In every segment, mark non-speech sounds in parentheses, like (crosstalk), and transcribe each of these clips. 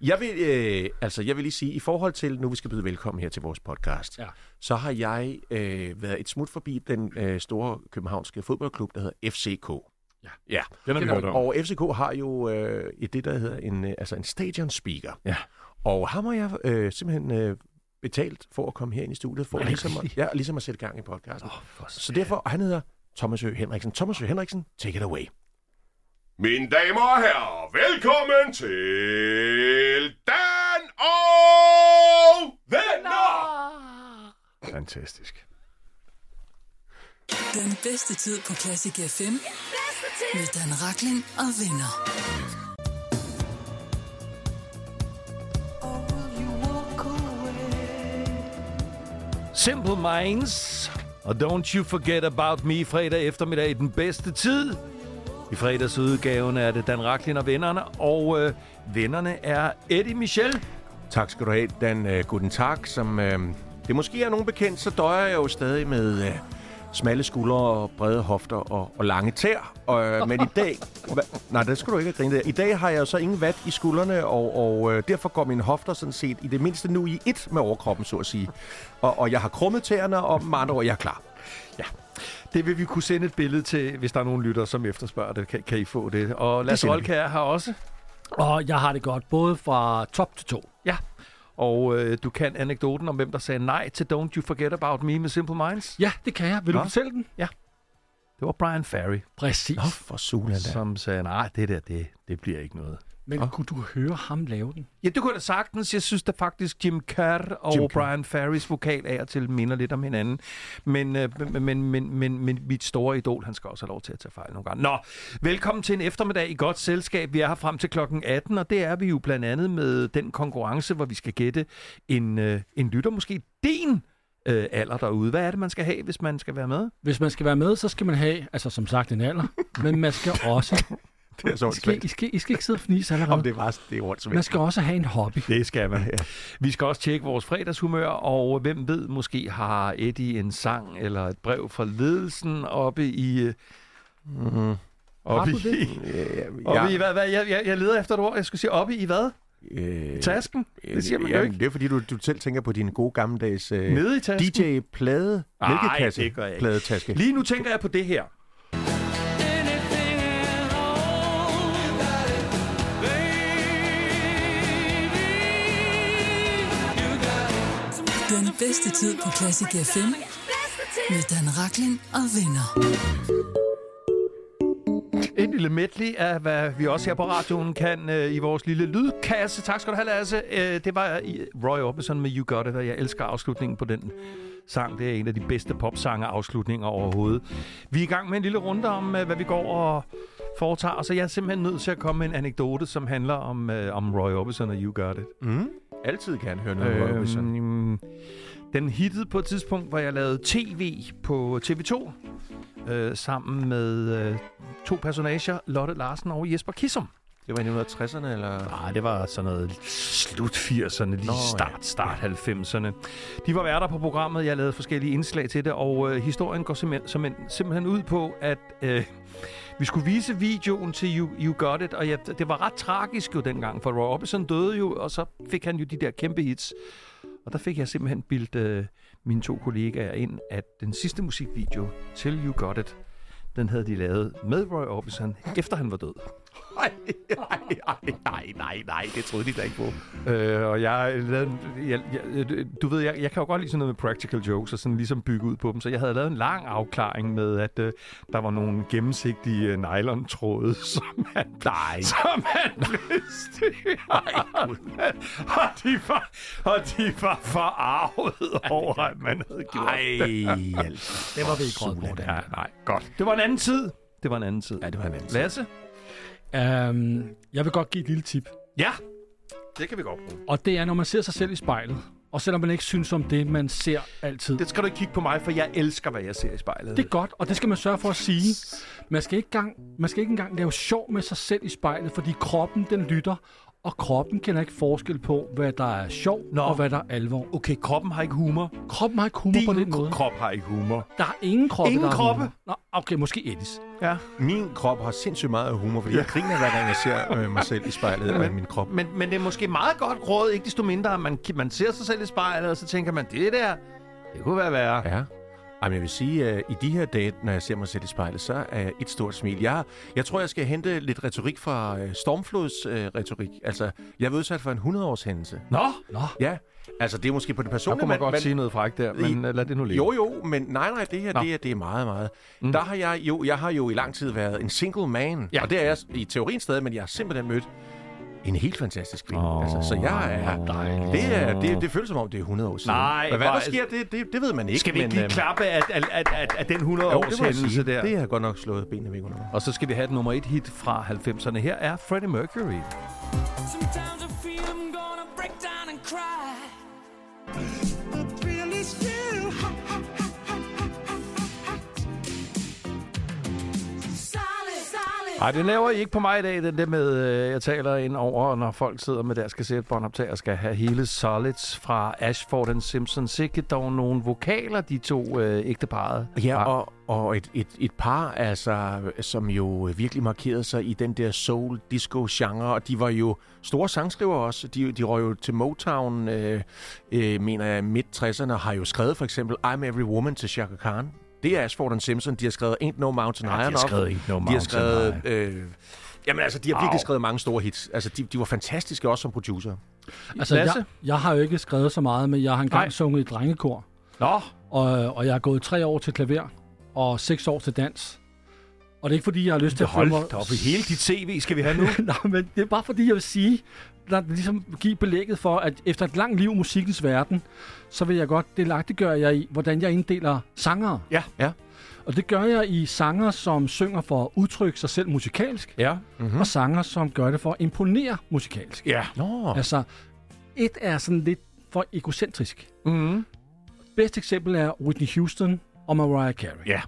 Jeg vil, øh, altså, jeg vil lige sige, i forhold til, nu vi skal byde velkommen her til vores podcast, Ja. så har jeg øh, været et smut forbi den øh, store københavnske fodboldklub, der hedder FCK. Ja. ja. Den har vi hørt om. Og FCK har jo øh, et det, der hedder en, øh, altså en stadion speaker. Ja. Og ham har jeg øh, simpelthen øh, betalt for at komme her ind i studiet, for ligesom at, ja, ligesom at sætte gang i podcasten. For Så derfor, og han hedder Thomas Ø. Henriksen. Thomas Ø. Henriksen, take it away. Mine damer og herrer, velkommen til Dan og Venner! Fantastisk. Den bedste tid på Classic FM med Dan Rakling og venner. Simple Minds. Og Don't You Forget About Me fredag eftermiddag i den bedste tid. I fredagsudgaven er det Dan Raklin og vennerne, og øh, vennerne er Eddie Michel. Tak skal du have, Dan uh, Guten Tag. Som uh, det måske er nogen bekendt, så døjer jeg jo stadig med uh, smalle skuldre og brede hofter og, og lange tær. Og, men i dag... (laughs) Hva, nej, det skal du ikke grine der. I dag har jeg jo så ingen vat i skuldrene, og, og uh, derfor går mine hofter sådan set i det mindste nu i et med overkroppen, så at sige. Og, og jeg har krummet tæerne, og med andre ord, jeg er klar. Ja, det vil vi kunne sende et billede til, hvis der er nogen lytter, som efterspørger det. Kan, kan I få det? Og Lasse. Olkær har også. Og jeg har det godt, både fra top til to. Ja. Og øh, du kan anekdoten om, hvem der sagde nej til Don't You Forget About Me med Simple Minds. Ja, det kan jeg. Vil du Nå. fortælle den? Det var Brian Ferry, Præcis. Nå, for sulen som sagde, nej, det der, det, det bliver ikke noget. Men Nå. kunne du høre ham lave den? Ja, det kunne jeg da sagtens. Jeg synes da faktisk, Jim Carr og Jim. Brian Ferrys vokal af og til minder lidt om hinanden. Men, øh, men, men, men, men, men mit store idol, han skal også have lov til at tage fejl nogle gange. Nå, velkommen til en eftermiddag i godt selskab. Vi er her frem til klokken 18, og det er vi jo blandt andet med den konkurrence, hvor vi skal gætte en, øh, en lytter, måske din øh, alder derude. Hvad er det, man skal have, hvis man skal være med? Hvis man skal være med, så skal man have, altså som sagt, en alder. men man skal også... Det er så I skal, I, skal, I skal ikke sidde og fnise allerede. Om det var det er Man skal også have en hobby. Det skal man. Vi skal også tjekke vores fredagshumør, og hvem ved, måske har Eddie en sang eller et brev fra ledelsen oppe i... Mm. Oppe det? i, (laughs) Ja, oppe i hvad, hvad, jeg, jeg, jeg leder efter et ord. Jeg skulle sige oppe i hvad? øh, Tasken? Det siger man ja, jo ikke. Det er fordi, du, du selv tænker på din gode gammeldags øh? DJ-plade, Ej, mælkekasse, det gør jeg ikke. pladetaske. Lige nu tænker jeg på det her. Den bedste tid på Classic FM med Dan Rakling og venner. En lille medley af, hvad vi også her på radioen kan øh, i vores lille lydkasse. Tak skal du have, Lasse. Øh, det var i Roy Orbison med You Got It, og jeg elsker afslutningen på den sang. Det er en af de bedste popsange afslutninger overhovedet. Vi er i gang med en lille runde om, øh, hvad vi går og foretager, og så er jeg simpelthen nødt til at komme med en anekdote, som handler om, øh, om Roy Orbison og You Got It. Mm. Altid gerne høre noget om Robinson. Øhm, den hittede på et tidspunkt, hvor jeg lavede tv på TV2, øh, sammen med øh, to personager, Lotte Larsen og Jesper Kissum. Det var i 1960'erne, eller? Nej, det var sådan noget slut 80'erne, lige Nå, start, ja. start 90'erne. De var værter på programmet, jeg lavede forskellige indslag til det, og øh, historien går simpelthen, simpelthen, simpelthen ud på, at øh, vi skulle vise videoen til You, you Got It, og ja, det var ret tragisk jo dengang, for Roy Orbison døde jo, og så fik han jo de der kæmpe hits. Og der fik jeg simpelthen bildt øh, mine to kollegaer ind, at den sidste musikvideo til You Got It, den havde de lavet med Roy Orbison, efter han var død. Nej, nej, nej, nej, det troede de da ikke på. Øh, og jeg lavede, jeg, jeg, du ved, jeg, jeg kan jo godt lide sådan noget med practical jokes og sådan ligesom bygge ud på dem, så jeg havde lavet en lang afklaring med, at øh, der var nogle gennemsigtige øh, nylon-tråde, (laughs) som han, Nej. som han blev (laughs) og, de var, og de var forarvet over, at man havde gjort det. Ej, altså. Det var vi ikke. Ja, nej, godt. Det var en anden tid. Det var en anden tid. Ja, det var en anden. Lasse? Um, jeg vil godt give et lille tip. Ja, det kan vi godt bruge. Og det er, når man ser sig selv i spejlet, og selvom man ikke synes om det, man ser altid. Det skal du ikke kigge på mig, for jeg elsker, hvad jeg ser i spejlet. Det er godt, og det skal man sørge for at sige. Man skal ikke, gang, man skal ikke engang lave sjov med sig selv i spejlet, fordi kroppen den lytter, Og kroppen kender ikke forskel på, hvad der er sjov Nå. og hvad der er alvor. Okay, kroppen har ikke humor. Kroppen har ikke humor på den Din måde. krop har ikke humor. Der er ingen kroppe, Ingen der har kroppe? humor. Nå, okay, måske Edis. Ja. Min krop har sindssygt meget humor, fordi jeg griner hver gang, jeg ser øh, mig selv i spejlet af min krop. Men, men det er måske meget godt råd, ikke desto mindre, at man, man ser sig selv i spejlet, og så tænker man, det der, det kunne være værre. Ja. Jamen, jeg vil sige, at i de her dage, når jeg ser mig selv i spejlet, så er jeg et stort smil. Jeg, jeg tror, jeg skal hente lidt retorik fra øh, Stormflods øh, retorik. Altså, jeg er udsat for en 100-års hændelse. Nå, Nå, Ja, altså det er måske på det så personlige, kunne man men- godt men- sige noget frækt der, men uh, lad det nu ligge. Jo, jo, men nej, nej, det her, Nå. det, er, det er meget, meget. Mm. Der har jeg jo, jeg har jo i lang tid været en single man, Ja. og det er jeg i teorien stadig, men jeg har simpelthen mødt en helt fantastisk kvinde. Åh, altså, så jeg er... dejligt. Det, er det, det føles som om, det er 100 år siden. Nej, Men hvad der sker, det, det, det ved man ikke. Skal vi men, ikke lige øhm, klappe af, af, af, af, af den 100 Jo, års hændelse der? Det har godt nok slået benene væk under mig. Og så skal vi have et nummer et hit fra 90'erne. Her er Freddie Mercury. Sometimes I feel I'm gonna break down and cry. Nej, det laver I ikke på mig i dag, den der med, øh, jeg taler ind over, når folk sidder med deres kassettebåndoptager og skal have hele solids fra Ashford and Simpson. Sikke dog nogle vokaler, de to øh, ægteparret. Ja, har. og, og et, et, et par, altså, som jo virkelig markerede sig i den der soul-disco-genre, og de var jo store sangskrivere også. De, de røg jo til Motown, øh, øh, mener jeg, midt-60'erne, har jo skrevet for eksempel I'm Every Woman til Chaka Khan. Det er Ashford and Simpson. De har skrevet Ain't No Mountain High de har Enough. skrevet Ain't No De har Mountain skrevet... High. Øh, jamen altså, de har virkelig Au. skrevet mange store hits. Altså, de, de var fantastiske også som producer. altså, Lasse? jeg, jeg har jo ikke skrevet så meget, men jeg har engang Nej. sunget i drengekor. Nå, Og, og jeg har gået tre år til klaver og seks år til dans. Og det er ikke, fordi jeg har lyst til at hold mig... op. I hele dit CV skal vi have nu. (laughs) Nej, men det er bare fordi, jeg vil sige, der ligesom give belægget for, at efter et langt liv i musikkens verden, så vil jeg godt delagtiggøre jer i, hvordan jeg inddeler sangere. Ja. Ja. Og det gør jeg i sanger, som synger for at udtrykke sig selv musikalsk, ja. mm. og sanger, som gør det for at imponere musikalsk. Ja. Nå, Altså, et er sådan lidt for egocentrisk. Mm. Bedste eksempel er Whitney Houston og Mariah Carey. Ja.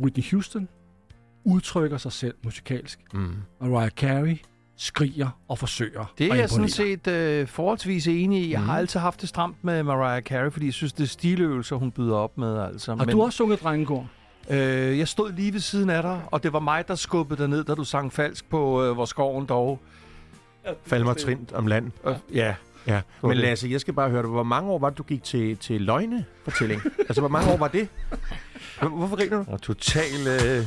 Whitney Houston udtrykker sig selv musikalsk. Mm. Mariah Carey skriger og forsøger Det er jeg sådan set øh, forholdsvis enig i. Jeg har altid haft det stramt med Mariah Carey, fordi jeg synes, det er stiløvelser, hun byder op med. Altså. Har du også sunget drengekor? Øh, jeg stod lige ved siden af dig, og det var mig, der skubbede dig ned, da du sang falsk på øh, Hvor skoven dog. Fald mig trint om land. Øh, ja. Ja, var men. Lasse, jeg skal bare høre dig. Hvor mange år var det, du gik til, til løgnefortælling? altså, hvor mange år var det? Hvor- Hvorfor griner du? Og total øh,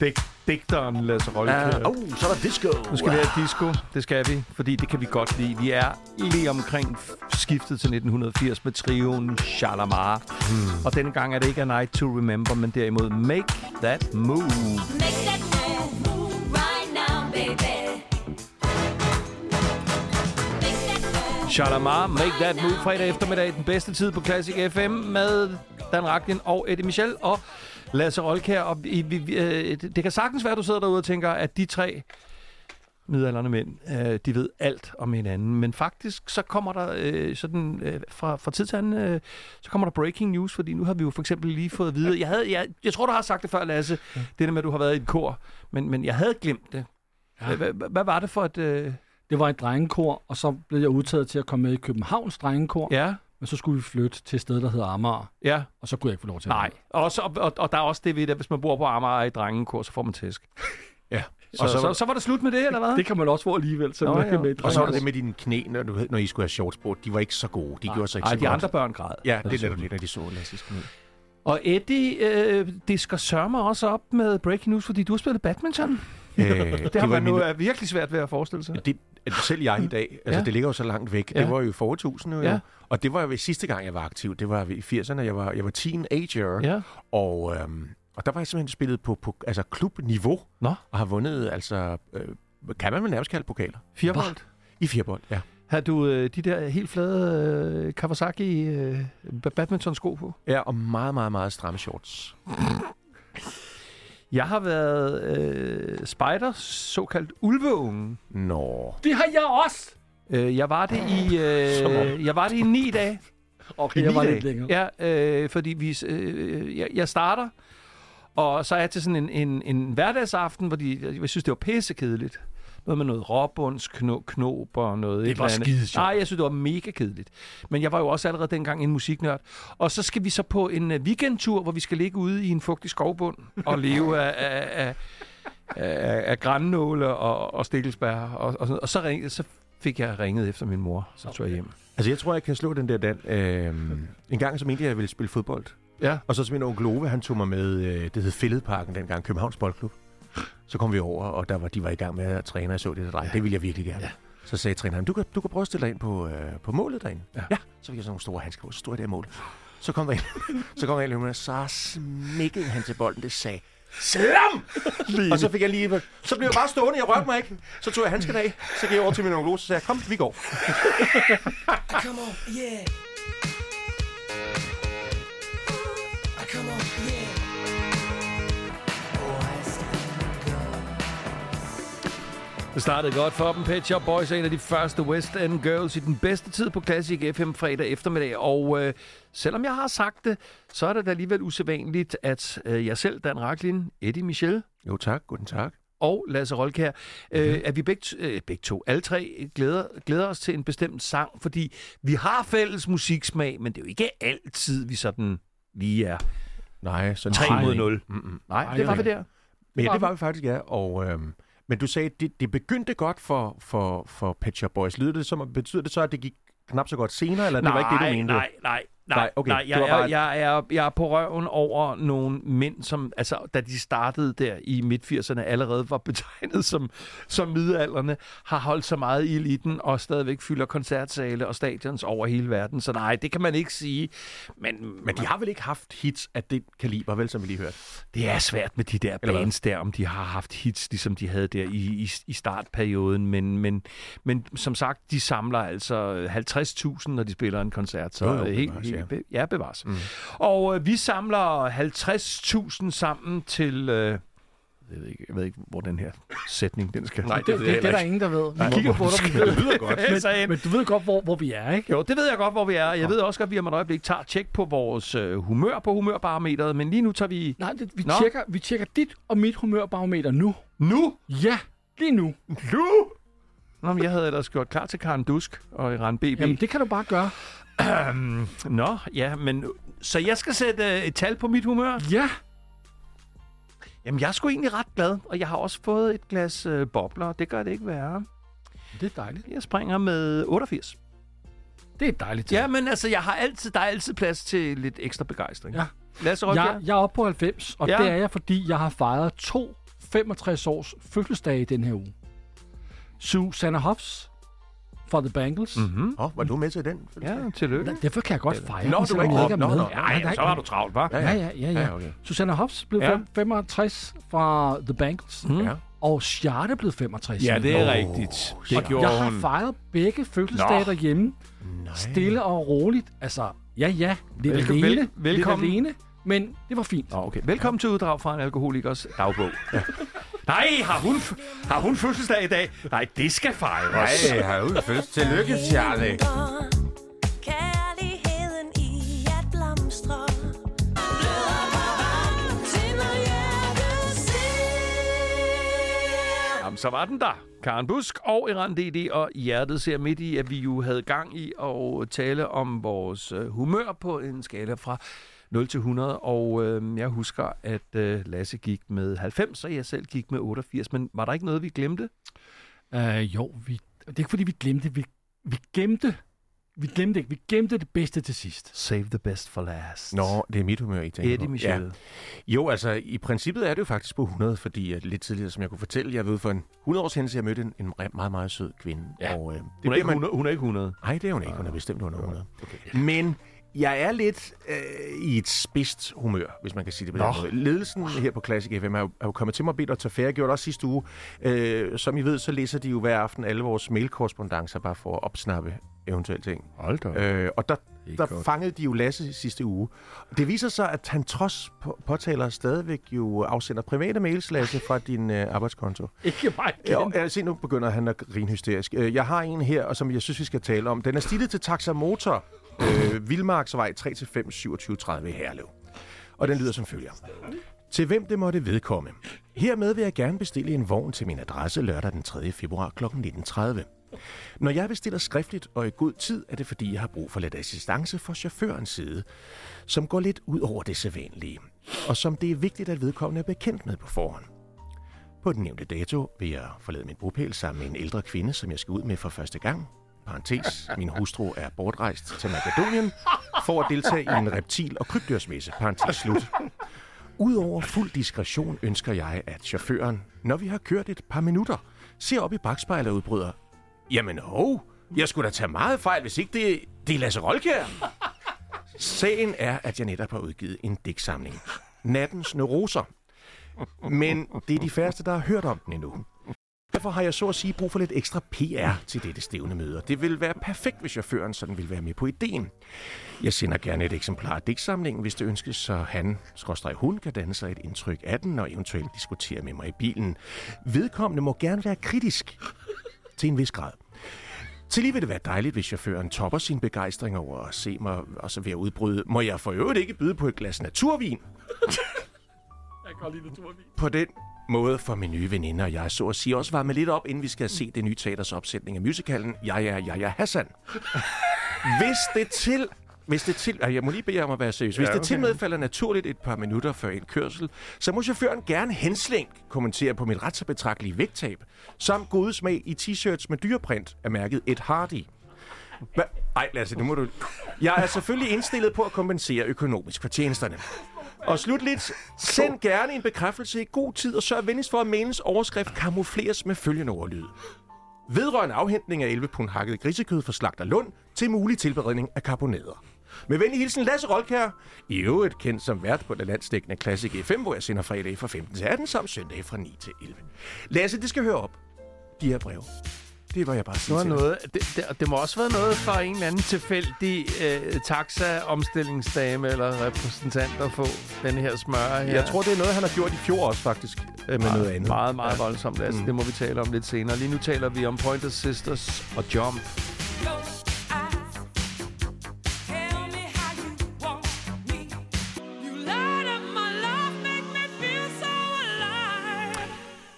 dig- digteren Lasse Rolke. Uh, oh, så er der disco. Nu skal vi have disco. Det skal vi, fordi det kan vi godt lide. Vi er lige omkring skiftet til 1980 med trioen Shalamar. Hmm. Og denne gang er det ikke A Night to Remember, men derimod Make That Move. Make that move right now, baby. Make that move. Shalamar, Make That Move fredag eftermiddag. Den bedste tid på Classic FM med Dan Raklin og Eddie Michel og Lasse Rolkær. Og vi, vi, vi, øh, det kan sagtens være, at du sidder derude og tænker, at de tre midalderne mænd, øh, de ved alt om hinanden. Men faktisk, så kommer der øh, sådan, øh, fra, fra tid til anden, øh, så kommer der breaking news, fordi nu har vi jo for eksempel lige fået at vide, jeg, havde, jeg, jeg tror, du har sagt det før, Lasse, det der med, at du har været i et kor, men, men jeg havde glemt det. Ja. Ja. Hvad, hvad var det for et... Øh, Det var et drengekor, og så blev jeg udtaget til at komme med i Københavns drengekor. ja, Men så skulle vi flytte til et sted, der hedder Amager. ja. Og så kunne jeg ikke få lov til Nej, at og, også, og, og, og der er også det ved det, at hvis man bor på Amager er i drengekor, så får man tæsk. (laughs) Ja. Så, og så, så, så var det slut med det, eller hvad? Det kan man også få alligevel, så Nå, ja. med Og så var det med dine knæ, når, du, når I skulle have shorts på. De var ikke så gode. De gjorde sig ikke Ej, så de godt. andre børn græd. Ja, det er netop det, når de så Lasses knæ. Og Eddie, øh, det skal sørge mig også op med breaking news, fordi du har spillet badminton. Øh, Det, det har var man nu min- er virkelig svært ved at forestille sig. det, selv jeg i dag, altså Ja. det ligger jo så langt væk, Ja. det var jo i fortusind jo, Ja. ja. og det var jo sidste gang, jeg var aktiv, det var i 80'erne, jeg var, jeg var teenager, Ja. og, øhm, og der var jeg simpelthen spillet på, på altså klubniveau, Nå. og har vundet, altså, øh, kan man vel nærmest kalde pokaler, Firebold. i firebold, ja. Har du øh, de der helt flade øh, Kawasaki øh, badminton-sko på? Ja, og meget, meget, meget stramme shorts. Jeg har været øh, spider, såkaldt ulveunge. Nå. Det har jeg også! Øh, jeg var det i (laughs) øh, jeg var det i ni dage. Okay, I jeg var dage. lidt længere. Ja, øh, fordi vi, øh, jeg, jeg starter, og så er jeg til sådan en, en, en hverdagsaften, fordi jeg, jeg synes, det var pissekedeligt. Noget med noget råbundsknob og noget Det et var eller andet. skidesjovt. Nej, jeg synes, det var mega kedeligt. Men jeg var jo også allerede dengang en musiknørd. Og så skal vi så på en øh, weekendtur, hvor vi skal ligge ude i en fugtig skovbund og leve af, af, af, af, af grænnåle og, og stikkelsbær. Og, og, sådan og så, ring, så fik jeg ringet efter min mor, så tog jeg hjem. Altså, jeg tror, jeg kan slå den der Dan. Øh, en gang, jeg, at jeg ville spille fodbold. Ja. Og så som min onkel Ove, han tog mig med, øh, det hed Fælledparken dengang, Københavns Boldklub. Så kom vi over, og der var, de var i gang med at træne, og jeg så det der dreng. Ja. Det ville jeg virkelig gerne. Ja. Så sagde træneren, du kan, du kan prøve at stille dig ind på, øh, på målet derinde. Ja. ja. Så fik jeg sådan nogle store handsker på, så stod jeg der mål. Så kom der ind, (laughs) så kom der ind, og så smækkede han til bolden, det sagde, Slam! og så fik jeg lige... Så blev jeg bare stående, jeg rørte mig ikke. Så tog jeg handsken af, så gik jeg over til min onkel så sagde jeg, kom, vi går. Come on, yeah. Det startede godt for dem. Pet Shop Boys er en af de første West End Girls i den bedste tid på Classic FM fredag eftermiddag. Og øh, selvom jeg har sagt det, så er det da alligevel usædvanligt, at øh, jeg selv, Dan Raklin, Eddie Michel Jo tak, guten tak. og Lasse Rolkær, øh, at vi begge, øh, begge to, alle tre, glæder, glæder os til en bestemt sang, fordi vi har fælles musiksmag, men det er jo ikke altid, vi sådan lige er Nej, så 3 Nej. mod 0. Mm-mm. Nej, Nej, det var vi der. Men ja, det var vi. faktisk, ja. Og, øhm, men du sagde, det, det begyndte godt for, for, for Pet Shop Boys. Lyder det som, betyder det så, at det gik knap så godt senere, eller det var ikke det, du mente? Nej, nej, nej, Nej, okay. nej jeg, er, bare- jeg, er, jeg er på røven over nogle mænd, som, altså, da de startede der i midt-80'erne, allerede var betegnet som, som middelalderne, har holdt så meget i eliten, og stadigvæk fylder koncertsale og stadions over hele verden. Så nej, det kan man ikke sige. Men, Men de har vel ikke haft hits af det kaliber, vel, som vi lige hørte? det er svært med de der Eller hvad? bands der, om de har haft hits, ligesom de havde der i, i, i startperioden. Men, men, men som sagt, de samler altså 50.000, når de spiller en koncert. Så Jo, jo, helt, ja. be, ja, bevares. Mm. Og øh, vi samler 50.000 sammen til... Øh, jeg ved, ikke, jeg ved ikke, hvor den her sætning den skal. Nej, Det, det, det, er der ingen, der ved. Vi kigger på dig. vi ved. Det lyder godt. Men, (laughs) men du ved godt, hvor, hvor vi er, ikke? jo, det ved jeg godt, hvor vi er. Jeg ved også godt, at vi om et øjeblik tager tjek på vores øh, humør på humørbarometeret, men lige nu tager vi... Nej, det, vi, Nå. tjekker, vi tjekker dit og mit humørbarometer nu. Nu! Ja, lige nu. Nu! Nå, men jeg havde ellers gjort klar til Karen Dusk og Iran BB. Jamen, det kan du bare gøre. Nå, ja, men... Så jeg skal sætte øh, et tal på mit humør? Ja, Jamen, jeg er sgu egentlig ret glad, og jeg har også fået et glas øh, bobler. Det gør det ikke værre. det er dejligt. Jeg springer med 88. Det er dejligt. Ja, men altså, jeg har altid, der er altid plads til lidt ekstra begejstring. Ja. Lasse Rødbjerg? Jeg, jeg er oppe på 90, og Ja. det er jeg, fordi jeg har fejret to 65 års fødselsdage i den her uge. Susanna Hoffs for The Bangles. Mm. Mm-hmm. Åh, oh, var du med til den? Ja, tillykke. Derfor kan jeg godt fejre Nå, du var jeg ikke ikke med. Nå, nå. Ja, nej, så var du travlt, var? Ja, ja, ja. ja. Ja, okay. Susanna Hoffs blev Ja. ja. 65 fra The Bangles, Mm. Ja. og Charlotte blev 65. Ja, det er Nå, rigtigt. Det Og gjorde jeg har fejret begge fødselsdage derhjemme. Nej. Stille og roligt. Altså, ja, ja. Lidt Velko- alene. vel- velkommen. Lidt alene. Men det var fint. Nå, okay. Velkommen til uddrag fra en alkoholikers dagbog. (laughs) Nej, har hun, har hun fødselsdag i dag? Nej, det skal fejres. Nej, har du først. Tillykke, Charlie. Jamen, så var den der. Karen Busk og Iran DD og Hjertet ser midt i, at vi jo havde gang i at tale om vores øh, humør på en skala fra 0 til 100. Og øh, jeg husker, at øh, Lasse gik med 90, og jeg selv gik med 88. Men var der ikke noget, vi glemte? Uh, jo, vi, det er ikke fordi, vi glemte. Vi, vi gemte. Vi glemte ikke. Vi gemte det bedste til sidst. Save the best for last. Nå, det er mit humør, I tænker Eddie på. Michel. Ja. Jo, altså, i princippet er det jo faktisk på 100, fordi at lidt tidligere, som jeg kunne fortælle, jeg ved for en 100 års hændelse, jeg mødte en, en re- meget, meget sød kvinde. Ja. Og, øh, det Hun, er ikke man- 100, hun er ikke 100. Nej, det er hun ikke. Hun er bestemt under 100. Okay. Men jeg er lidt øh, i et spidst humør, hvis man kan sige det på den måde. Ledelsen her på Classic FM er jo, er jo kommet til mig og bedt at tage færre. Jeg gjorde det også sidste uge. Øh, som I ved, så læser de jo hver aften alle vores mailkorrespondancer, bare for at opsnappe eventuelle ting. Hold da. Øh, og der, er der godt. fangede de jo Lasse sidste uge. Det viser sig, at han trods på- påtaler stadigvæk jo afsender private mails, Lasse, fra din øh, arbejdskonto. Ikke mig Ja, ja, se, nu begynder han at grine hysterisk. Øh, Jeg har en her, og som jeg synes, vi skal tale om. Den er stilet til Taxa Motor, øh, Vildmarksvej 3-5, 2730 i Herlev. Og den lyder som følger. Til hvem det måtte vedkomme. Hermed vil jeg gerne bestille en vogn til min adresse lørdag den 3. februar kl. 19.30. Når jeg bestiller skriftligt og i god tid, er det fordi, jeg har brug for lidt assistance fra chaufførens side, som går lidt ud over det sædvanlige, og som det er vigtigt, at vedkommende er bekendt med på forhånd. På den nævnte dato vil jeg forlade min bopæl sammen med en ældre kvinde, som jeg skal ud med for første gang. Parentes, min hustru er bortrejst til Makedonien for at deltage i en reptil- og krybdyrsmesse. Parentes slut. Udover fuld diskretion ønsker jeg, at chaufføren, når vi har kørt et par minutter, ser op i bagspejlet og udbryder, Jamen hov, jeg skulle da tage meget fejl, hvis ikke det, det er Lasse Rolkjær. Sagen er, at jeg netop har udgivet en digtsamling. Nattens neuroser. Men det er de færreste, der har hørt om den endnu. Derfor har jeg så at sige brug for lidt ekstra PR til dette stævne møde. Det vil være perfekt, hvis chaufføren sådan vil være med på ideen. Jeg sender gerne et eksemplar af digtsamlingen, hvis det ønskes, så han, skråstrej hun, kan danne sig et indtryk af den og eventuelt diskutere med mig i bilen. Vedkommende må gerne være kritisk til en vis grad. Til lige vil det være dejligt, hvis chaufføren topper sin begejstring over at se mig og så ved at udbryde. Må jeg for øvrigt ikke byde på et glas naturvin? Jeg kan godt lide naturvin. På den måde for min nye veninde og jeg så at sige også varme lidt op, inden vi skal se det nye teaters opsætning af musicalen Jeg er er Hassan. (laughs) Hvis det til hvis det til, jeg må lige bede jer om at være seriøs. Hvis Ja, det okay. til med falder naturligt et par minutter før en kørsel, så må chaufføren gerne henslængt kommentere på mit ret så betragtelige vægttab, samt gode smag i t-shirts med dyreprint af mærket Et Hardy. Hva? Ej, Lasse, nu må du... Jeg er selvfølgelig indstillet på at kompensere økonomisk for tjenesterne. Og slutligt, send gerne en bekræftelse i god tid, og sørg venligst for, at mailens overskrift kamufleres med følgende ordlyd. Vedrørende afhentning af 11 pund hakket grisekød fra Slagter Lund til mulig tilberedning af karbonader. Med venlig hilsen Lasse Rolkær, i øvrigt kendt som vært på det landsdækkende Classic FM, hvor jeg sender fredag fra 15 til 18, samt søndag fra 9 til 11. Lasse, det skal høre op. De her breve. Det var jeg bare Det, sige var dig. noget, det, det, det må også være noget fra en eller anden tilfældig øh, taxa-omstillingsdame eller repræsentant at få den her smør her. Jeg tror, det er noget, han har gjort i fjor også, faktisk. Øh, med noget andet. Meget, meget voldsomt. Altså, Mm. Det må vi tale om lidt senere. Lige nu taler vi om Pointer Sisters og Jump. Tell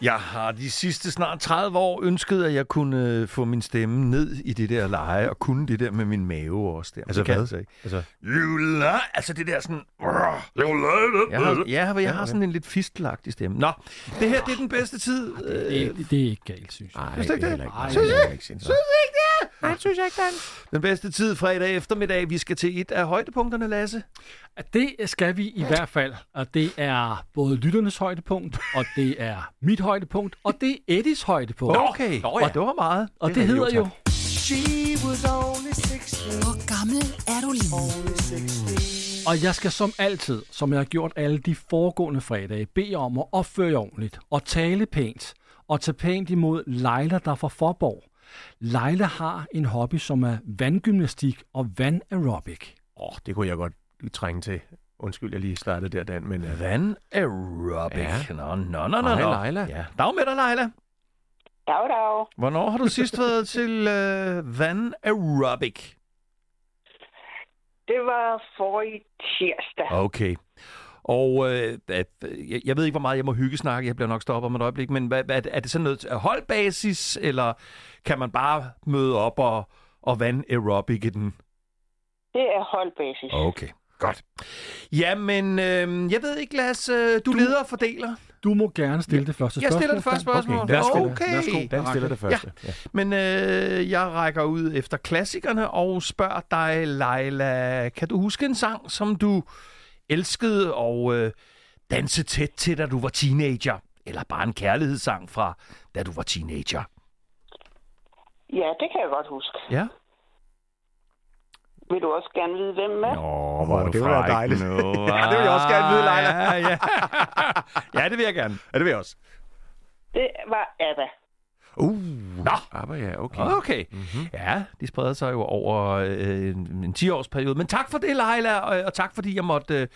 Jeg har de sidste snart 30 år ønsket, at jeg kunne øh, få min stemme ned i det der leje, og kunne det der med min mave også. Der. Men Altså det kan hvad? ikke. Altså, You lie. Altså det der sådan... Jeg Jeg har, ja, jeg har sådan en lidt fistelagtig stemme. Nå, det her det er den bedste tid. Øh, Det, det er ikke galt, synes jeg. nej, Synes ikke det er det? ikke. Ej, synes det er ikke sindssygt. Nej, det synes jeg ikke, Dan. Den bedste tid fredag eftermiddag. Vi skal til et af højdepunkterne, Lasse. Det skal vi i hvert fald, og det er både lytternes højdepunkt, og det er mit højdepunkt, og det er Eddies højdepunkt. Okay, Nå ja. og det var meget. Og det, det er hedder jo Hvor gammel er du lige? og jeg skal som altid, som jeg har gjort alle de foregående fredage, bede om at opføre jer ordentligt, og tale pænt, og tage pænt imod Leila, der er fra Forborg. Leila har en hobby, som er vandgymnastik og vandaerobic. Åh, det kunne jeg godt trænge til. Undskyld, jeg lige startede der, Dan, men... Uh, Van aerobic. Ja. Nå, nå, nå, nå. Hej. Leila. Ja. Dag med dig, Leila. Dag, dag. Hvornår har du (laughs) sidst været til øh, Van aerobic? Det var for i tirsdag. Okay. Og øh, at, jeg, jeg ved ikke, hvor meget jeg må hygge snakke. Jeg bliver nok stoppet om et øjeblik. Men hvad, hvad, er det sådan noget af holdbasis, eller kan man bare møde op og, og vand aerobic i den? Det er holdbasis. Okay, godt. Jamen, øh, jeg ved ikke, Lasse, øh, du, du leder og fordeler. Du må gerne stille det første Jeg spørgsmål. stiller det første spørgsmål. Okay, værsgo. Okay. Værsgo. Dan stiller det første. Ja. Men øh, jeg rækker ud efter klassikerne og spørger dig, Leila, kan du huske en sang, som du elskede og øh, danse tæt til, da du var teenager? Eller bare en kærlighedssang fra, da du var teenager? Ja, det kan jeg godt huske. Ja. Vil du også gerne vide, hvem med? Nå, hvor er du det fræk dejligt. Nu, (laughs) Ja, det vil jeg også gerne vide, Leila. Ja, ja. ja, det vil jeg gerne. Ja, det vil jeg også. Det var ABBA. Uh, Nå. Aber ja, okay. Okay. Mm-hmm. Ja, de spreder sig jo over øh, en, en 10-årsperiode. Men tak for det, Leila, og, og tak fordi jeg måtte øh,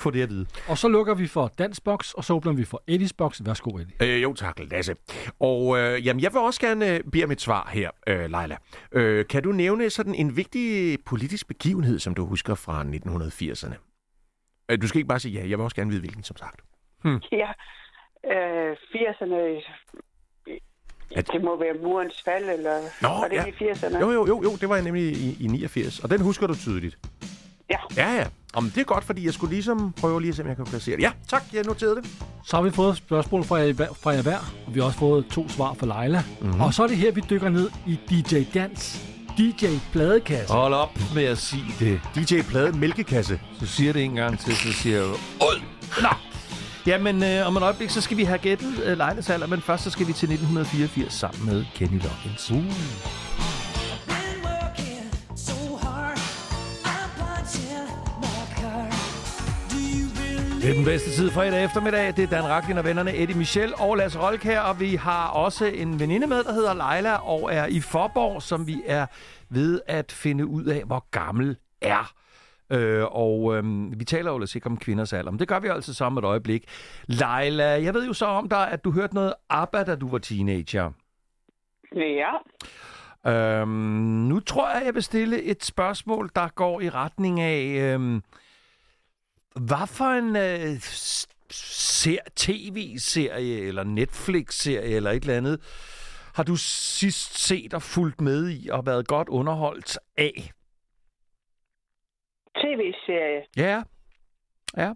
få det at vide. Og så lukker vi for Dansbox, og så åbner vi for Eddies box. Værsgo, Eddie. Øh, jo, tak, Lasse. Og øh, jamen, jeg vil også gerne øh, bede om et svar her, øh, Leila. Øh, kan du nævne sådan en vigtig politisk begivenhed, som du husker fra 1980'erne? Øh, du skal ikke bare sige ja, jeg vil også gerne vide, hvilken, som sagt. Hmm. Ja. Øh, 80'erne... Er- Det må være murens fald, eller Nå, var det ja. i 80'erne? Jo, jo, jo, jo, det var jeg nemlig i, i 89, og den husker du tydeligt. Ja. Ja, ja. Om det er godt, fordi jeg skulle ligesom prøve lige at se, om jeg kan placere det. Ja, tak, jeg noterede det. Så har vi fået et spørgsmål fra jer, fra jer hver, og vi har også fået to svar fra Leila. Mm-hmm. Og så er det her, vi dykker ned i DJ Dans. DJ Pladekasse. Hold op med at sige det. DJ Plade Mælkekasse. Så siger det en gang til, så siger jeg... Ud! Nå! Jamen, øh, om et øjeblik, så skal vi have gættet øh, Leilas alder, men først så skal vi til 1984 sammen med Kenny Loggins. Uh. Det er den bedste tid fredag eftermiddag. Det er Dan Raklin og vennerne Eddie Michel og Lasse Rolk her, og vi har også en veninde med, der hedder Leila og er i Forborg, som vi er ved at finde ud af, hvor gammel er. Øh, og øh, vi taler jo lidt ikke om kvinders alder, men det gør vi altså så om et øjeblik. Leila, jeg ved jo så om dig, at du hørte noget ABBA, da du var teenager. Ja. Øhm, nu tror jeg, jeg vil stille et spørgsmål, der går i retning af, øhm, hvad for en øh, ser, tv-serie eller Netflix-serie eller et eller andet, har du sidst set og fulgt med i og været godt underholdt af? TV-serie. Ja, ja.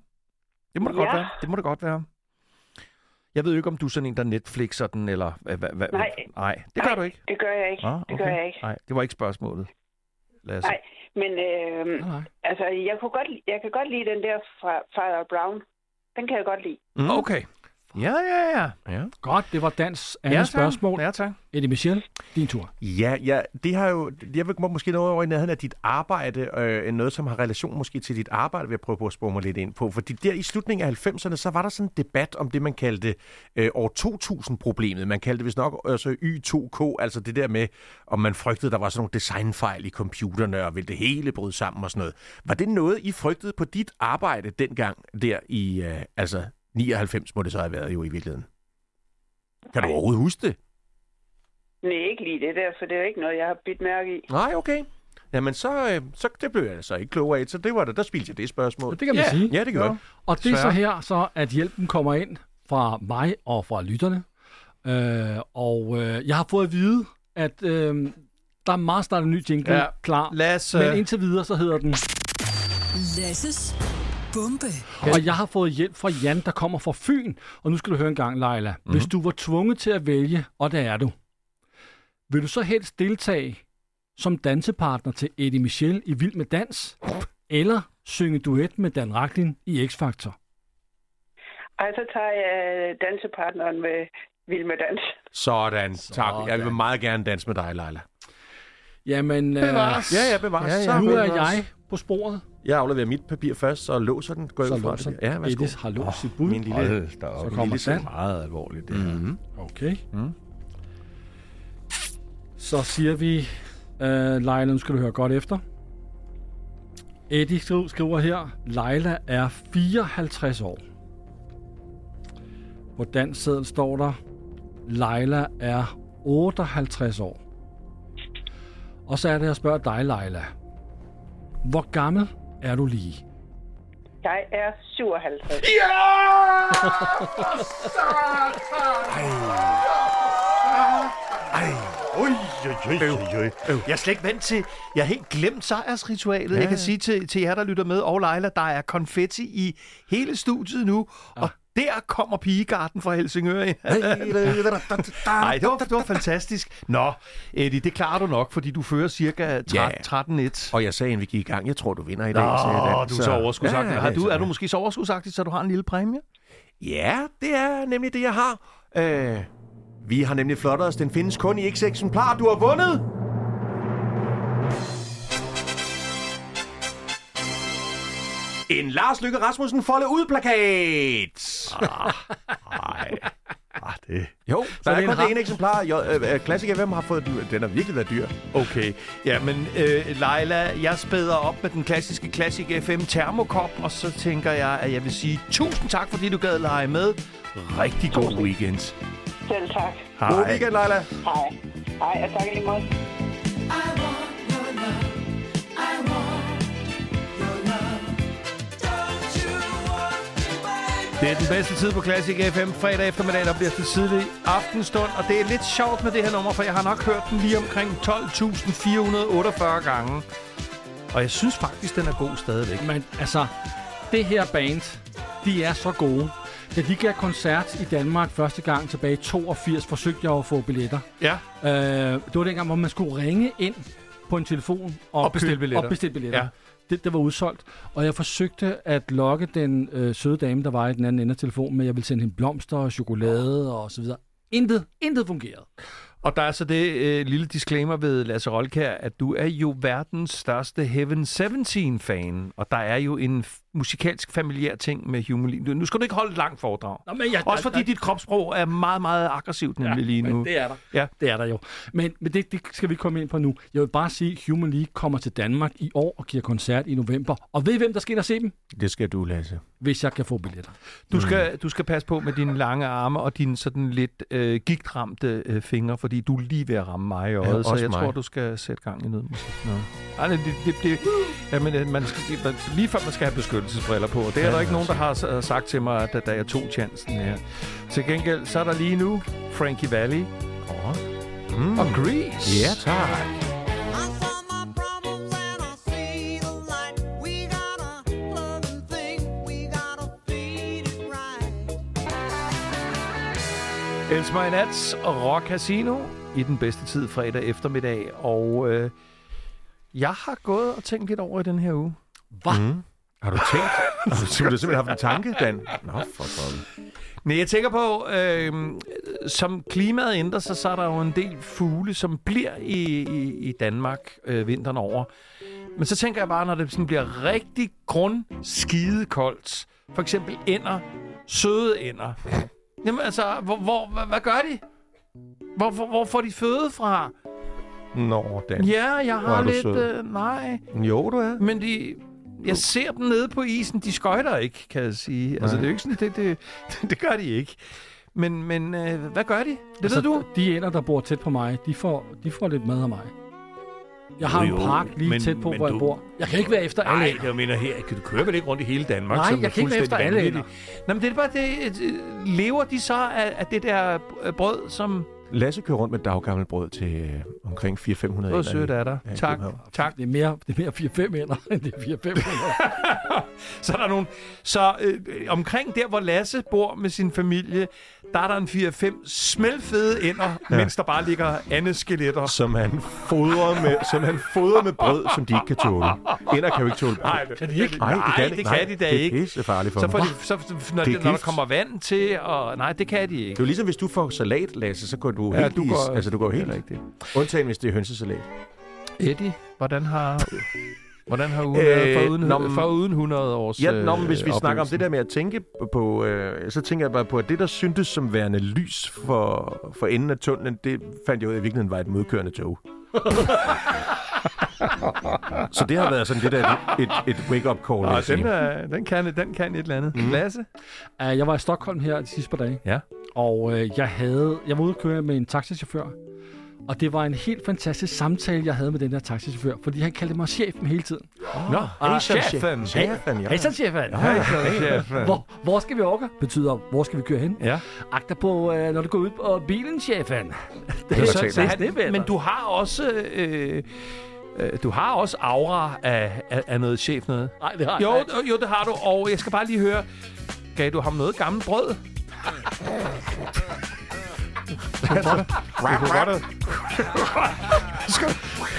Det må det godt Ja. være. Det må det godt være. Jeg ved jo ikke, om du er sådan en, der Netflixer den, eller... Hvad, hvad, Nej. Nej, det gør Nej, du ikke. Det gør jeg ikke. Ah, Det gør jeg ikke. Nej, det var ikke spørgsmålet. Lasse. Nej, men øh, Nej. altså, jeg, kunne godt, jeg kan godt lide den der fra Father Brown. Den kan jeg godt lide. Mm. Okay. Ja, ja, ja. ja. Godt, det var Dans andet ja, spørgsmål. Ja, tak. Eddie Michel, din tur. Ja, ja, det har jo, jeg vil måske noget over i nærheden af dit arbejde, øh, noget som har relation måske til dit arbejde, vil jeg prøve på at spore mig lidt ind på. Fordi der i slutningen af 90'erne, så var der sådan en debat om det, man kaldte øh, år 2000-problemet. Man kaldte det vist nok altså Y2K, altså det der med, om man frygtede, der var sådan nogle designfejl i computerne, og ville det hele bryde sammen og sådan noget. Var det noget, I frygtede på dit arbejde dengang der i, øh, altså 99 må det så have været jo i virkeligheden? Kan du overhovedet huske det? Nej, ikke lige det der, for det er jo ikke noget, jeg har bidt mærke i. Nej, okay. Jamen, så, øh, så det blev jeg så ikke klogere af. Så det var det, der spildte jeg det spørgsmål. Det kan man Ja. sige. Ja, det gør jeg. Og det er så her, så at hjælpen kommer ind fra mig og fra lytterne. Øh, og øh, jeg har fået at vide, at øh, der er meget snart en ny jingle Ja. ja. klar. Lasse. Men indtil videre, så hedder den... Lasses bombe. Og jeg har fået hjælp fra Jan, der kommer fra Fyn. Og nu skal du høre en gang, Leila. Mhm. Mm-hmm. Hvis du var tvunget til at vælge, og det er du, vil du så helst deltage som dansepartner til Eddie Michel i Vild med Dans, eller synge duet med Dan Raklin i X-Factor? Ej, så tager jeg dansepartneren med Vild med Dans. Sådan. Tak. Sådan. Jeg vil meget gerne danse med dig, Leila. Jamen, øh, Bevares. Ja, ja, bevares. Ja, ja. Så nu er bevares. jeg på sporet, Jeg afleverer mit papir først, så låser den. Går så fra låser det. Ja, værsgo. Eddie har låst sit bud. Min lille... Hold da op. Så kommer det er Dan. meget alvorligt, det her. Mm-hmm. Okay. Mm. Så siger vi, øh, Leila, nu skal du høre godt efter. Eddie skri- skriver her, Leila er 54 år. På dansk seddel står der, Leila er 58 år. Og så er det, jeg spørger dig, Leila. Hvor gammel er du lige? Jeg er 57. Ej. Ui, ui, ui, ui, ui. Jeg er slet ikke vant til... Jeg har helt glemt sejrsritualet. Ja. Jeg kan sige til, til jer, der lytter med, og Leila, der er konfetti i hele studiet nu. Og der kommer pigegarden fra Helsingør ind. Nej, det var, det var fantastisk. Nå, Eddie, det klarer du nok, fordi du fører cirka 13, Ja. 13-1. Og jeg sagde, inden vi gik i gang, jeg tror, du vinder i dag. Nå, sagde Dan. du er så overskudsagtig. Ja, Har du, er du måske så overskudsagtig, så du har en lille præmie? Ja, det er nemlig det, jeg har. Øh, vi har nemlig flottet os. Den findes kun i X-eksemplar. Du har vundet! En Lars Lykke Rasmussen folde ud plakat. Nej. Ah, det... Jo, der er den kun det ene eksemplar. Jo, øh, Classic FM har fået den. Den har virkelig været dyr. Okay. Ja, men øh, Leila, jeg spæder op med den klassiske Classic FM termokop, og så tænker jeg, at jeg vil sige tusind tak, fordi du gad lege med. Rigtig god weekend. Selv tak. God weekend, Leila. Hej. Hej, og tak lige måde. Det er den bedste tid på Classic FM. Fredag eftermiddag, der bliver til tidlig aftenstund. Og det er lidt sjovt med det her nummer, for jeg har nok hørt den lige omkring 12.448 gange. Og jeg synes faktisk, den er god stadigvæk. Men altså, det her band, de er så gode. Da de gav koncert i Danmark første gang tilbage i 82, forsøgte jeg at få billetter. Ja. Øh, det var dengang, hvor man skulle ringe ind på en telefon og, Og bestille billetter. Og bestille billetter. Ja. Det, det var udsolgt. Og jeg forsøgte at lokke den øh, søde dame, der var i den anden ende af telefonen, med at jeg ville sende hende blomster og chokolade og så videre. Intet, intet fungerede. Og der er så det øh, lille disclaimer ved Lasse Rolkær, at du er jo verdens største Heaven 17-fan. Og der er jo en musikalsk familiær ting med Human League. Nu skal du ikke holde et langt foredrag. Nå, men jeg, Også fordi dit kropssprog er meget, meget aggressivt nemlig lige nu. Men det er der. Ja. Det er der jo. Men, men det, det skal vi komme ind på nu. Jeg vil bare sige, at Human League kommer til Danmark i år og giver koncert i november. Og ved I, hvem der skal ind og se dem? Det skal du, Lasse. Hvis jeg kan få billetter. Du skal, du skal passe på med dine lange arme og dine sådan lidt øh, gigtramte øh, fingre, fordi du er lige ved at ramme mig i øjet, Ja, så jeg mig. tror, du skal sætte gang i noget musik. Nå. Ej, det, det, det, jamen, øh, man skal, lige før man skal have beskyttelsesbriller på. Det er Ja, der ikke nogen, der altså. har s- sagt til mig, da, da jeg tog chancen her. Til gengæld, så er der lige nu Frankie Valli Mm. og Grease. Ja, tak. My Nats og Rock Casino i den bedste tid fredag eftermiddag. Og øh, jeg har gået og tænkt lidt over i den her uge. Mm. Har du tænkt? har du simpelthen haft en tanke, Dan? Nå, for fanden. Men jeg tænker på, øh, som klimaet ændrer sig, så er der jo en del fugle, som bliver i, i, i Danmark øh, vinteren over. Men så tænker jeg bare, når det sådan bliver rigtig grund skide koldt, for eksempel ender, søde ender. Jamen altså, hvor, hvor, hvad, hvad gør de? Hvor, hvor, hvor får de føde fra? Nå, Dan. Ja, jeg har du lidt... Øh, nej, Jo, du er. men de... Jeg ser dem nede på isen. De skøjter ikke, kan jeg sige. Nej. Altså, det er jo ikke sådan, det, det, (laughs) det gør de ikke. Men, men øh, hvad gør de? Det altså, ved du? De ender, der bor tæt på mig, de får, de får lidt mad af mig. Jeg har Jo, en park lige men- tæt på, hvor du- jeg bor. Jeg kan ikke være efter alle Nej, ender. jeg mener her, kan du køre vel ikke rundt i hele Danmark? Nej, jeg kan ikke være efter alle? Nej, men det er bare det, øh, lever de så af, af det der brød, som... Lasse kører rundt med daggammelt brød til øh, omkring 400-500 Hvor sødt er der. Ja, tak, København. tak. Det er mere, det er mere 4-5 ender, end det er 4-5 (laughs) Så er der nogle... Så øh, omkring der, hvor Lasse bor med sin familie, der er der en 4-5 smelfede ender, ja. mens der bare ligger andet skeletter. Som han fodrer med, som han fodrer med brød, som de ikke kan tåle. Ender kan jo ikke tåle brød. Nej, det kan de ikke. Nej, det kan, de- det nej, kan de da det er ikke. farligt for Så får de, så, når, Det når der kommer vand til, og nej, det kan de ikke. Det er jo ligesom, hvis du får salat, Lasse, så går du Ja, helt du går- altså, du går helt rigtigt. Undtagen, hvis det er hønsesalat. Eddie, hvordan har... Hvordan har ugen Øh, været for uden, nå, men- for uden 100 års Ja, nå, men hvis vi øh, snakker om det der med at tænke på, øh, så tænker jeg bare på, at det, der syntes som værende lys for, for enden af tunnelen, det fandt jeg ud af, at i virkeligheden var et modkørende tog. (laughs) så det har været sådan lidt af et, et, et wake-up call, jeg sige. den, er, den, kan, den kan et eller andet. Mm. Lasse? Uh, jeg var i Stockholm her de sidste par dage. Ja. Og uh, jeg havde, jeg var ude at køre med en taxichauffør. Og det var en helt fantastisk samtale, jeg havde med den der taxichauffør. Fordi han kaldte mig chefen hele tiden. Nå, Ah, chefen. Chefen, ja. Hej så, chefen. Chefen. Hvor, hvor skal vi overgå? Betyder, hvor skal vi køre hen? Ja. Agter på, uh, når du går ud på bilen, chefen. (laughs) Det, er så, så, er men du har også... Øh, øh, du har også aura af, af, af noget chef noget. Nej, det har Jo, jeg ikke. jo, det har du. Og jeg skal bare lige høre, gav du ham noget gammelt brød? (laughs) Du kunne godt have- Skal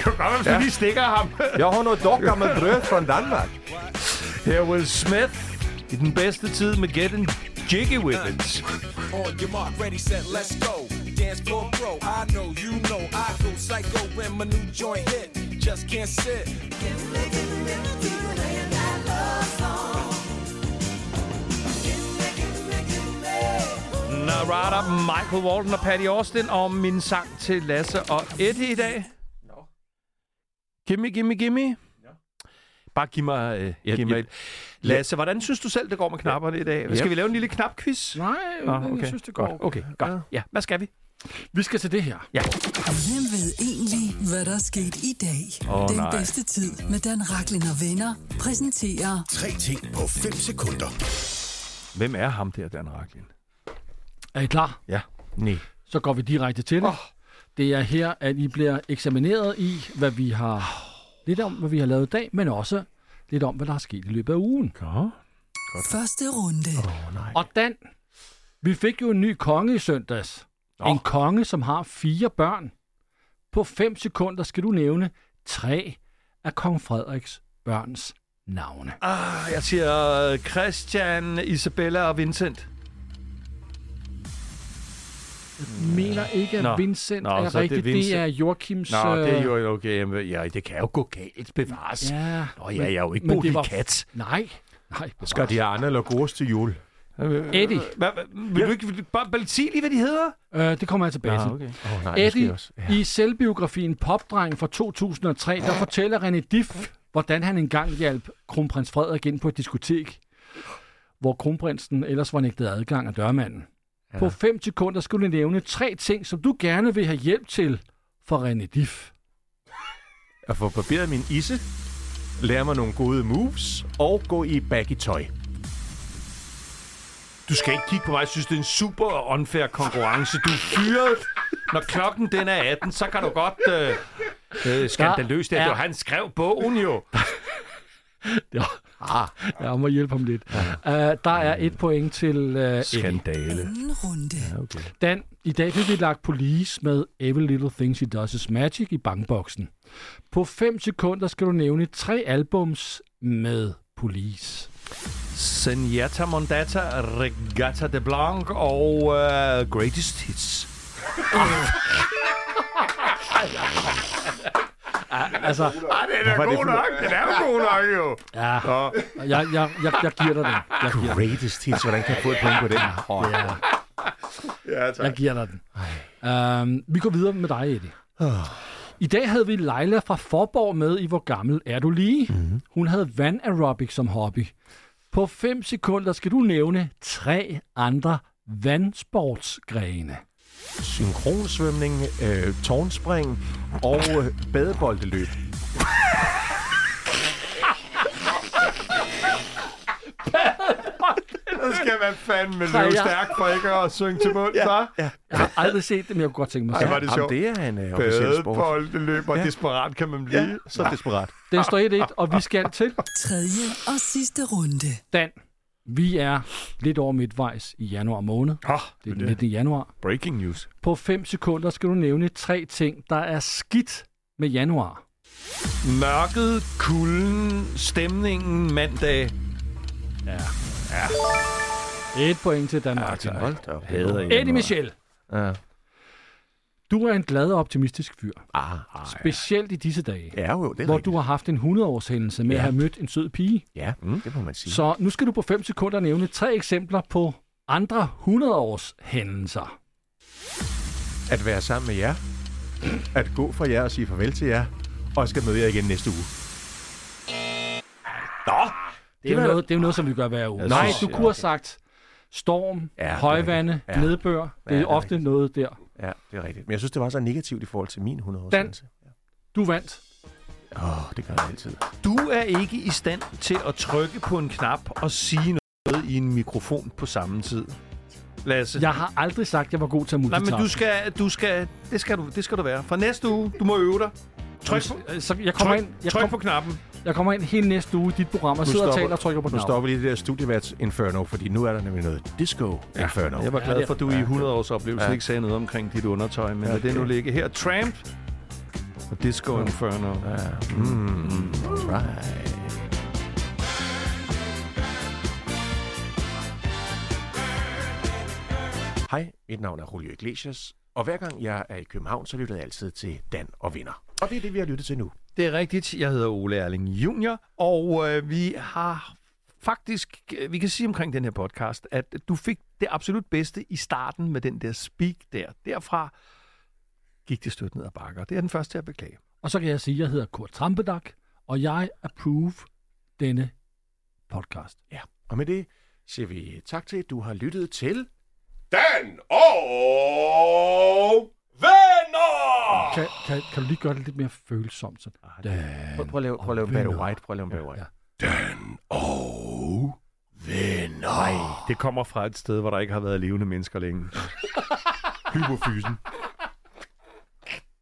du godt hvis du lige stikker ham. Jeg har noget doggammelt brød fra Danmark. Her Will Smith i den bedste tid med Getting Jiggy With It. On your mark, ready, set, let's go. Dance floor pro, I know, you know, I go psycho when my new joint hit. Just can't sit. Narada, Michael Walton og Patty Austin og min sang til Lasse og Eddie i dag. Gimme, gimme, gimme. Bare giv mig, øh, Ja, giv mig ja. et. Lasse, hvordan synes du selv, det går med knapperne i dag? Ja. Skal vi lave en lille knapquiz? Nej, Nå, jeg synes, det går. Godt. Okay, godt. Ja, hvad skal vi? Vi skal til det her. Hvem ved egentlig, hvad der er sket i dag? Åh, Den nej. bedste tid med Dan Raklin og venner præsenterer Tre ting på 5 sekunder. Hvem er ham der, Dan Raklin? Er I klar? Ja. Nej. Så går vi direkte til det. Oh. Det er her, at I bliver eksamineret i, hvad vi har... Lidt om, hvad vi har lavet i dag, men også lidt om, hvad der er sket i løbet af ugen. Ja. Første runde. Og Dan, vi fik jo en ny konge i søndags. Nå. En konge, som har fire børn. På fem sekunder skal du nævne tre af kong Frederiks børns navne. Ah, jeg siger Christian, Isabella og Vincent. Jeg mener ikke, at Nå. Vincent Nå, er så er det rigtigt. Det, Vincent. er Joachims... Nå, det er øh, jo okay. Jamen, Ja, det kan jo gå galt, bevares. Ja, Nå, ja, jeg er jo ikke Bodil var- Kat. Nej, nej. Skal de Anna Lagos til jul? Eddie. Hvad, hvad, vil du ikke bare bare sige lige, hvad de hedder? Øh, det kommer jeg tilbage til. okay. Oh, nej, Eddie, også. Ja. i selvbiografien Popdreng fra 2003, der fortæller René Diff, hvordan han engang hjalp kronprins Frederik ind på et diskotek, hvor kronprinsen ellers var nægtet adgang af dørmanden. Ja. På 5 sekunder skulle du nævne tre ting, som du gerne vil have hjælp til for René Diff. At få barberet min isse, lære mig nogle gode moves og gå i baggy tøj. Du skal ikke kigge på mig. Jeg synes, det er en super unfair konkurrence. Du er fyret. Når klokken den er 18, så kan du godt... Øh, øh, skandaløst, det er, er- han skrev bogen jo. (laughs) Ja, ah. jeg må hjælpe ham lidt. Uh, der er et point til uh. Skandale. Anden runde. Okay. Dan, i dag fik vi lagt Police med Every Little Thing She Does Is Magic i bankboksen. På 5 sekunder skal du nævne tre albums med Police. Senjata Mondata, Regatta de Blanc og uh, Greatest Hits. (laughs) Altså, Ah, den er god nok. Den er jo god nok, jo. ja, jeg, jeg, jeg, jeg giver dig den. Jeg giver, Greatest hits, hvordan kan jeg få et point på den? Oh, ja. Ja, tak. jeg giver dig den. Um, vi går videre med dig, Eddie. I dag havde vi Leila fra Forborg med i Hvor gammel er du lige? Mm-hmm. Hun havde vand aerobic som hobby. På 5 sekunder skal du nævne tre andre vandsportsgrene. Synkronsvømning, øh, tårnspring og øh, badeboldeløb. Så skal man fandme løbe jeg- stærkt for ikke at synge til mund, ja. Jeg har aldrig set det, men jeg kunne godt tænke mig se. var det Jamen, sjovt. det er en øh, officiel sport. Badeboldeløb, og desperat kan man blive. Ja, så desperat. Den står 1-1, og vi skal til Tredje og sidste runde. Dan. Vi er lidt over midtvejs i januar måned. Oh, Det er den 19. januar. Breaking news. På 5 sekunder skal du nævne tre ting, der er skidt med januar. Mørket, kulden, stemningen mandag. Et point til Danmark. tak. Hold da Eddie Michel, Ja. Du er en glad og optimistisk fyr. Ah, ah, Specielt i disse dage, ja, jo, det er hvor rigtigt. du har haft en 100-års hændelse med Ja. at have mødt en sød pige. Ja, mm, det må man sige. Så nu skal du på 5 sekunder nævne tre eksempler på andre 100-års hændelser. At være sammen med jer, at gå fra jer og sige farvel til jer, og jeg skal møde jer igen næste uge. Nå, Det er, jo var- noget, det er jo noget, som vi gør hver uge. Jeg Nej, synes- du kunne have sagt storm, Ja, højvande, rigtigt. Ja. nedbør. Det Ja, er det er ofte noget der. Ja, det er rigtigt. Men jeg synes, det var så negativt i forhold til min 100 års Dan. hændelse. Du vandt. Åh, oh, det gør jeg altid. du er ikke i stand til at trykke på en knap og sige noget i en mikrofon på samme tid. Lasse. Jeg har aldrig sagt, at jeg var god til at Nej, multitaske. men du skal, du skal, det skal du, det skal du være. Fra næste uge, du må øve dig. Tryk på, Så jeg kommer, tryk, ind, jeg, tryk kom, på knappen. Jeg kommer ind hele næste uge i dit program og Nu sidder og stopper- taler og trykker på Nu stopper vi lige det der studieværts Inferno, fordi nu er der nemlig noget Disco Inferno. Jeg var Ja, glad for, at du i 100 års oplevelse Ja. ikke sagde noget omkring dit undertøj, men Ja, lad det nu okay. ligge. Her, Tramp og Disco Inferno. Ja. Mm, right. Hej, mit navn er Julio Iglesias, og hver gang jeg er i København, så lytter jeg altid til Dan og Vinder. Og det er det, vi har lyttet til nu. Det er rigtigt. Jeg hedder Ole Erling Junior, og øh, vi har faktisk, øh, vi kan sige omkring den her podcast, at du fik det absolut bedste i starten med den der speak der. Derfra gik det støt ned ad bakker. Det er den første til at beklage. Og så kan jeg sige, at jeg hedder Kurt Trampedak, og jeg approve denne podcast. Ja, og med det siger vi tak til, at du har lyttet til... Dan og venner! Kan, kan, kan du lige gøre det lidt mere følsomt? Så? Dan Prøv, prøv at lave, prøv at lave Barry. White. Prøv at lave en Barry White. Dan og venner. Nej, det kommer fra et sted, hvor der ikke har været levende mennesker længe. Hypofysen.